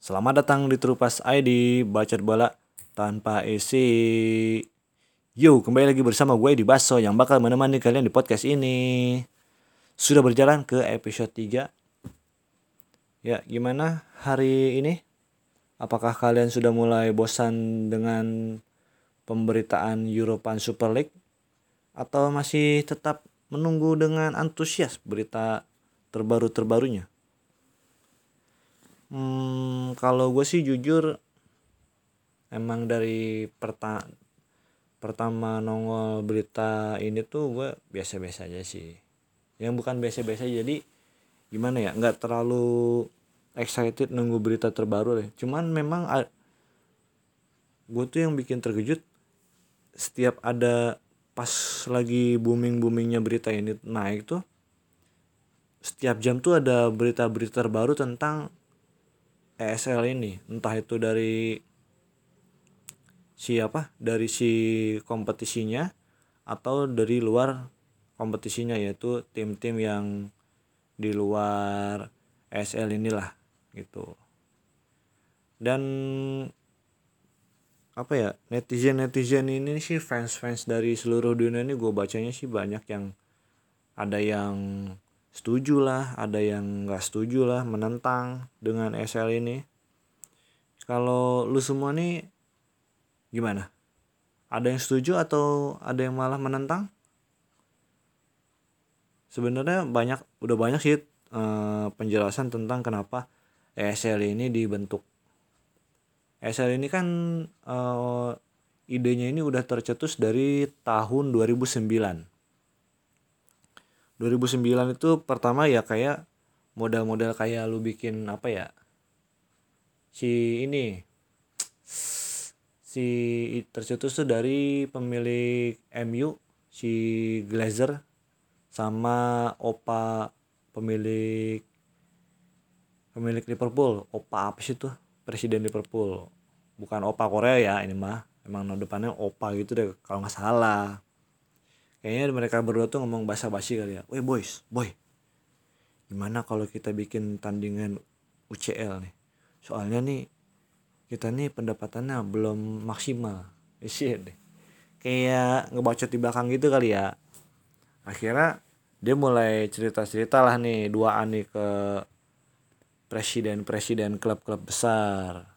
Selamat datang di Trupas ID Bacot Bola tanpa isi. Yo, kembali lagi bersama gue di Baso yang bakal menemani kalian di podcast ini. Sudah berjalan ke episode 3. Ya, gimana hari ini? Apakah kalian sudah mulai bosan dengan pemberitaan European Super League atau masih tetap menunggu dengan antusias berita terbaru-terbarunya? Hmm, kalau gue sih jujur emang dari perta pertama nongol berita ini tuh gue biasa-biasa aja sih. Yang bukan biasa-biasa jadi gimana ya nggak terlalu excited nunggu berita terbaru deh. Cuman memang gue tuh yang bikin terkejut setiap ada pas lagi booming boomingnya berita ini naik tuh setiap jam tuh ada berita-berita terbaru tentang ESL ini entah itu dari siapa dari si kompetisinya atau dari luar kompetisinya yaitu tim-tim yang di luar ESL inilah gitu. Dan apa ya netizen netizen ini sih fans fans dari seluruh dunia ini gue bacanya sih banyak yang ada yang setuju lah ada yang nggak setuju lah menentang dengan SL ini. Kalau lu semua nih gimana? Ada yang setuju atau ada yang malah menentang? Sebenarnya banyak udah banyak sih uh, penjelasan tentang kenapa ESL ini dibentuk. ESL ini kan uh, idenya ini udah tercetus dari tahun 2009 2009 itu pertama ya kayak model-model kayak lu bikin apa ya? Si ini. Si tercetus tuh dari pemilik MU si Glazer sama opa pemilik pemilik Liverpool. Opa apa sih tuh? Presiden Liverpool. Bukan opa Korea ya ini mah. Emang depannya opa gitu deh kalau nggak salah kayaknya mereka berdua tuh ngomong bahasa basi kali ya. Weh boys boy. Gimana kalau kita bikin tandingan UCL nih? Soalnya nih kita nih pendapatannya belum maksimal. Isi deh. Kayak ngebacot di belakang gitu kali ya. Akhirnya dia mulai cerita-cerita lah nih dua nih ke presiden-presiden klub-klub besar.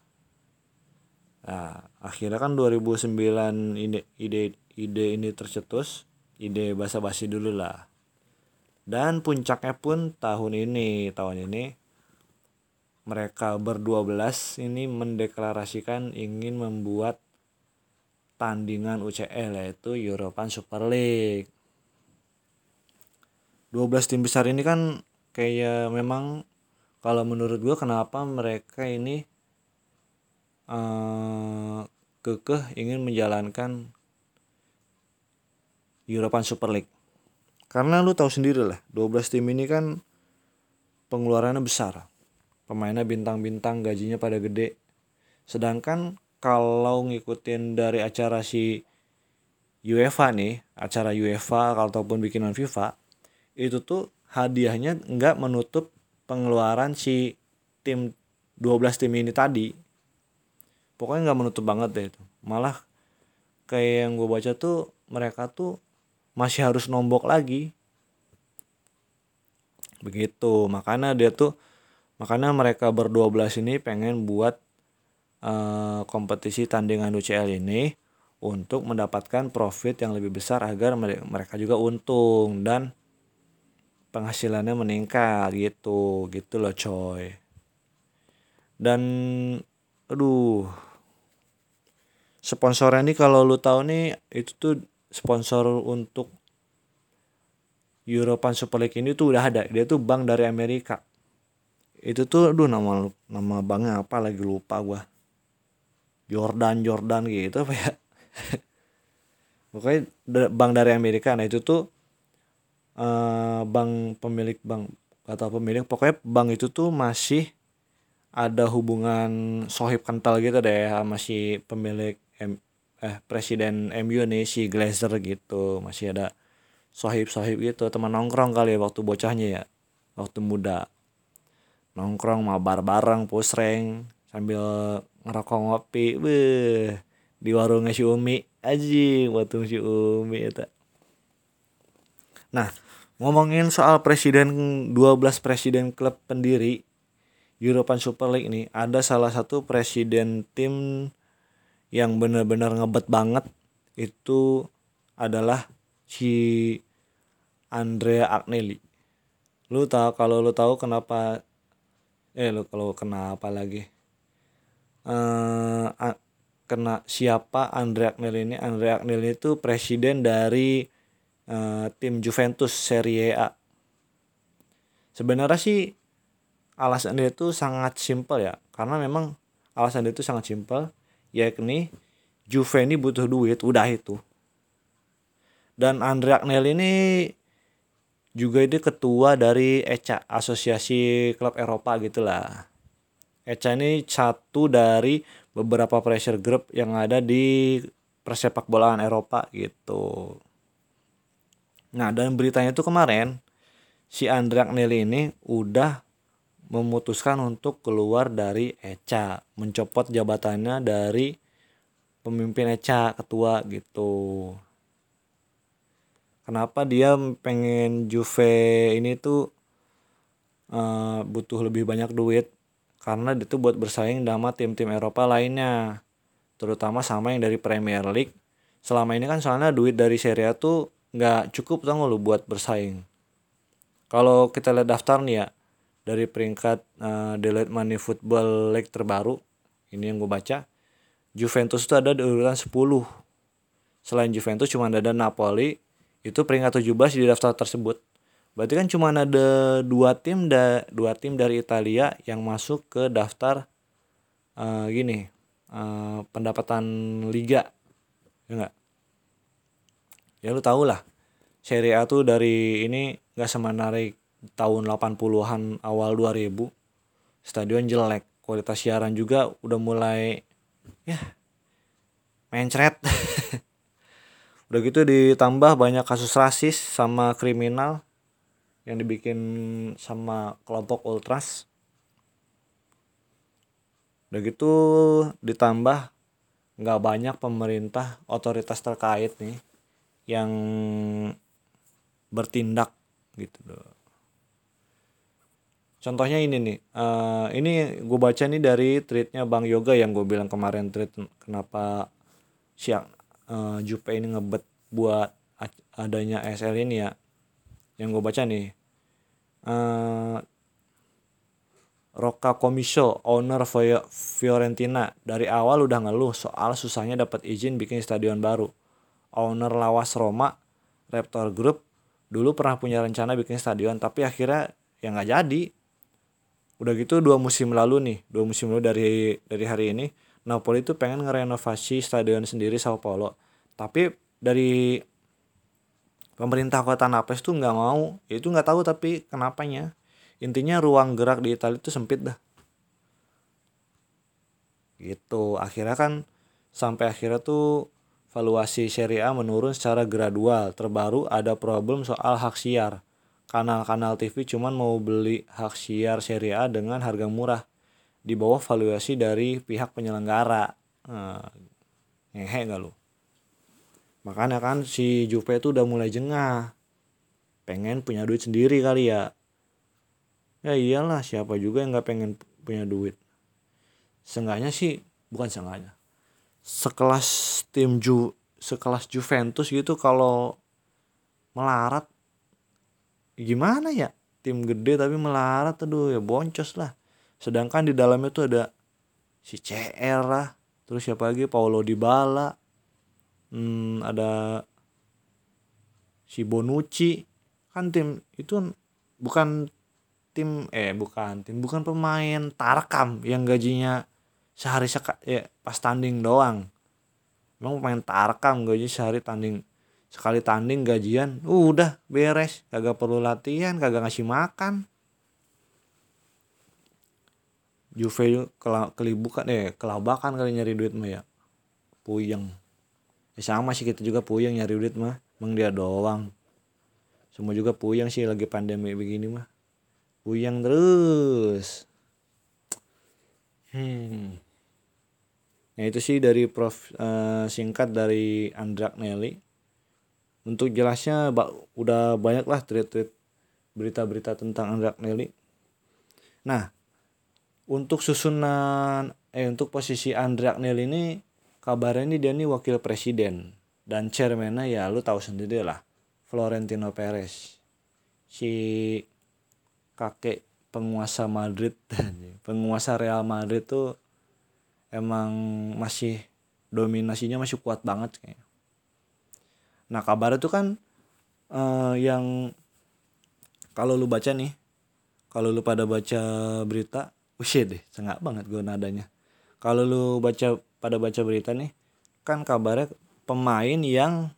Nah akhirnya kan 2009 ide ide ide ini tercetus ide basa-basi dulu lah. Dan puncaknya pun tahun ini tahun ini mereka berdua belas ini mendeklarasikan ingin membuat tandingan UCL yaitu European Super League. 12 tim besar ini kan kayak memang kalau menurut gue kenapa mereka ini uh, kekeh ingin menjalankan European Super League. Karena lu tahu sendiri lah, 12 tim ini kan pengeluarannya besar. Pemainnya bintang-bintang, gajinya pada gede. Sedangkan kalau ngikutin dari acara si UEFA nih, acara UEFA ataupun bikinan FIFA, itu tuh hadiahnya nggak menutup pengeluaran si tim 12 tim ini tadi. Pokoknya nggak menutup banget deh itu. Malah kayak yang gue baca tuh mereka tuh masih harus nombok lagi. Begitu. Makanya dia tuh makanya mereka berdua belas ini pengen buat uh, kompetisi tandingan UCL ini untuk mendapatkan profit yang lebih besar agar mereka juga untung dan penghasilannya meningkat gitu. Gitu loh coy. Dan aduh. Sponsornya nih kalau lu tahu nih itu tuh sponsor untuk European Super League ini tuh udah ada. Dia tuh bank dari Amerika. Itu tuh aduh nama nama banknya apa lagi? Lupa gua. Jordan Jordan gitu apa ya? Pokoknya bank dari Amerika. Nah itu tuh uh, bank pemilik bank atau pemilik. Pokoknya bank itu tuh masih ada hubungan sohib kental gitu deh sama si pemilik eh presiden MU nih si Glazer gitu. Masih ada sohib-sohib gitu. Teman nongkrong kali ya waktu bocahnya ya. Waktu muda. Nongkrong mabar bareng pusreng. Sambil ngerokok ngopi. Beh di warungnya si Umi. Aji waktu si Umi itu nah ngomongin soal presiden 12 presiden klub pendiri European Super League ini ada salah satu presiden tim yang benar-benar ngebet banget itu adalah si Andrea Agnelli. Lu tahu kalau lu tahu kenapa eh lu kalau kenapa lagi? Eh uh, kena siapa Andrea Agnelli ini? Andrea Agnelli itu presiden dari uh, tim Juventus Serie A. Sebenarnya sih alasan dia itu sangat simpel ya, karena memang alasan dia itu sangat simpel, yakni Juve ini butuh duit, udah itu. Dan Andrea Agnelli ini juga ini ketua dari ECA, Asosiasi Klub Eropa gitulah. ECA ini satu dari beberapa pressure group yang ada di persepak bolaan Eropa gitu. Nah, dan beritanya itu kemarin si Andrea Agnelli ini udah memutuskan untuk keluar dari ECA, mencopot jabatannya dari pemimpin ECA ketua gitu. Kenapa dia pengen Juve ini tuh uh, butuh lebih banyak duit? Karena itu buat bersaing sama tim-tim Eropa lainnya terutama sama yang dari Premier League. Selama ini kan soalnya duit dari Serie A tuh nggak cukup tau lu buat bersaing. Kalau kita lihat daftar nih ya dari peringkat uh, Deloitte Money Football League terbaru ini yang gue baca Juventus itu ada di urutan 10. Selain Juventus cuma ada Napoli, itu peringkat 17 di daftar tersebut. Berarti kan cuma ada dua tim da dua tim dari Italia yang masuk ke daftar uh, gini uh, pendapatan liga ya enggak ya lu tau lah Serie A tuh dari ini nggak semenarik tahun 80-an awal 2000 stadion jelek. Kualitas siaran juga udah mulai ya mencret. Udah gitu ditambah banyak kasus rasis sama kriminal yang dibikin sama kelompok ultras. Udah gitu ditambah nggak banyak pemerintah otoritas terkait nih yang bertindak gitu. loh contohnya ini nih uh, ini gue baca nih dari tweetnya bang yoga yang gue bilang kemarin tweet kenapa siang uh, Jupe ini ngebet buat adanya SL ini ya yang gue baca nih uh, Rocca Comiso, owner Fiorentina, dari awal udah ngeluh soal susahnya dapat izin bikin stadion baru. Owner lawas Roma, Raptor Group, dulu pernah punya rencana bikin stadion, tapi akhirnya ya nggak jadi udah gitu dua musim lalu nih dua musim lalu dari dari hari ini Napoli itu pengen ngerenovasi stadion sendiri Sao Paulo. Tapi dari pemerintah kota Naples tuh nggak mau. Ya itu nggak tahu tapi kenapanya. Intinya ruang gerak di Italia itu sempit dah. Gitu. Akhirnya kan sampai akhirnya tuh valuasi Serie A menurun secara gradual. Terbaru ada problem soal hak siar kanal-kanal TV cuman mau beli hak siar Serie A dengan harga murah di bawah valuasi dari pihak penyelenggara. Nah, ngehe gak lu? Makanya kan si Juve itu udah mulai jengah. Pengen punya duit sendiri kali ya. Ya iyalah siapa juga yang gak pengen punya duit. Seenggaknya sih bukan seenggaknya. Sekelas tim Ju sekelas Juventus gitu kalau melarat gimana ya? Tim gede tapi melarat aduh ya boncos lah. Sedangkan di dalamnya tuh ada si CR lah. Terus siapa lagi? Paulo Dybala. Hmm, ada si Bonucci. Kan tim itu bukan tim eh bukan tim bukan pemain Tarkam yang gajinya sehari seka, ya pas tanding doang. Emang pemain Tarkam gaji sehari tanding sekali tanding gajian udah beres. Kagak perlu latihan kagak ngasih makan. Juve kelibukan eh kelabakan kali nyari duit mah ya. Puyeng. Ya sama sih kita juga puyeng nyari duit mah. Emang dia doang. Semua juga puyeng sih lagi pandemi begini mah. Puyeng terus. Hmm. Nah itu sih dari Prof uh, singkat dari Andrak Nelly. Untuk jelasnya udah banyak lah tweet-tweet berita-berita tentang Andrak Nelly. Nah untuk susunan eh untuk posisi Andrak Nelly ini kabarnya ini dia nih wakil presiden dan chairmannya ya lu tahu sendiri lah Florentino Perez si kakek penguasa Madrid penguasa Real Madrid tuh emang masih dominasinya masih kuat banget kayak. Nah kabar itu kan uh, yang kalau lu baca nih, kalau lu pada baca berita, wih deh, sengak banget gue nadanya. Kalau lu baca pada baca berita nih, kan kabarnya pemain yang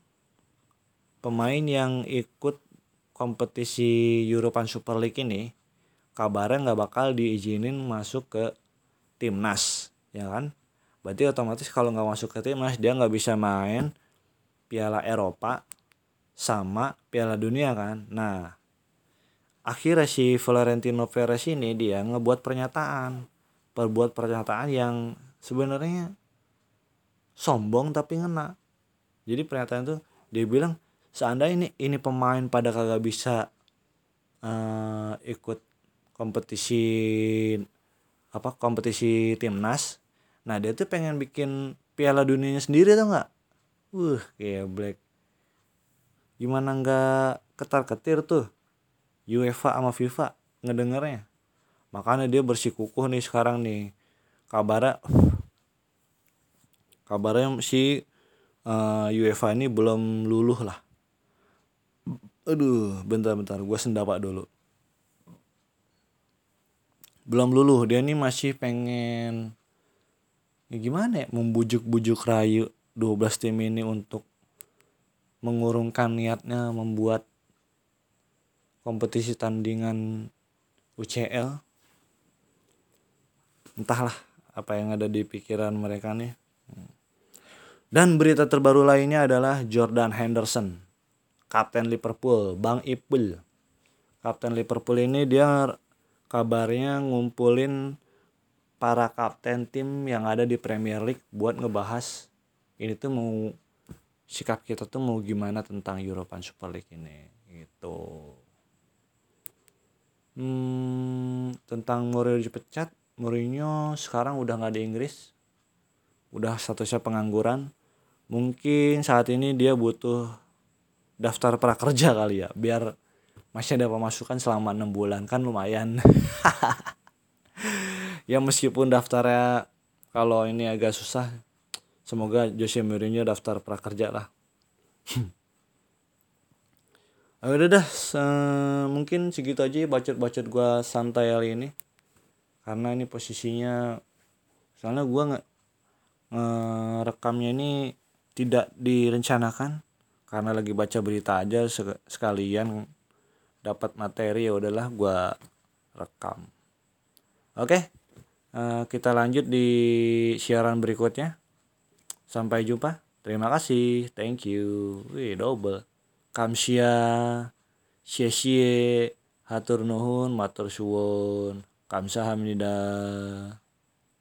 pemain yang ikut kompetisi European Super League ini kabarnya nggak bakal diizinin masuk ke timnas ya kan berarti otomatis kalau nggak masuk ke timnas dia nggak bisa main Piala Eropa sama Piala Dunia kan? Nah akhirnya si Florentino Perez ini dia ngebuat pernyataan. Perbuat pernyataan yang sebenarnya sombong tapi ngena. Jadi pernyataan itu dia bilang seandainya ini ini pemain pada kagak bisa uh, ikut kompetisi apa kompetisi timnas nah dia tuh pengen bikin piala dunianya sendiri tuh nggak uh kayak black gimana nggak ketar ketir tuh? UEFA sama FIFA ngedengernya. Makanya dia bersikukuh nih sekarang nih. Kabarnya kabarnya si uh, UEFA ini belum luluh lah. Aduh bentar-bentar gue sendapak dulu. Belum luluh dia ini masih pengen ya gimana ya membujuk-bujuk rayu 12 tim ini untuk mengurungkan niatnya membuat kompetisi tandingan UCL entahlah apa yang ada di pikiran mereka nih. Dan berita terbaru lainnya adalah Jordan Henderson kapten Liverpool Bang Ipul. Kapten Liverpool ini dia kabarnya ngumpulin para kapten tim yang ada di Premier League buat ngebahas ini tuh mau sikap kita tuh mau gimana tentang European Super League ini gitu. Hmm, tentang Mourinho dipecat Mourinho sekarang udah nggak di Inggris udah statusnya pengangguran. Mungkin saat ini dia butuh daftar prakerja kali ya biar masih ada pemasukan selama enam bulan kan lumayan. Ya meskipun daftarnya kalau ini agak susah semoga Jose Mourinho daftar prakerja lah. Ah, udah dah se mungkin segitu aja bacot-bacot gue santai kali ini. Karena ini posisinya soalnya gue nggak rekamnya ini tidak direncanakan. Karena lagi baca berita aja sekalian dapat materi ya udahlah gue rekam. Oke Eh, kita lanjut di siaran berikutnya. Sampai jumpa. Terima kasih. Thank you. Wih, double. Kamsia. Xie hatur nuhun, matur suwun. Kamsahamnida.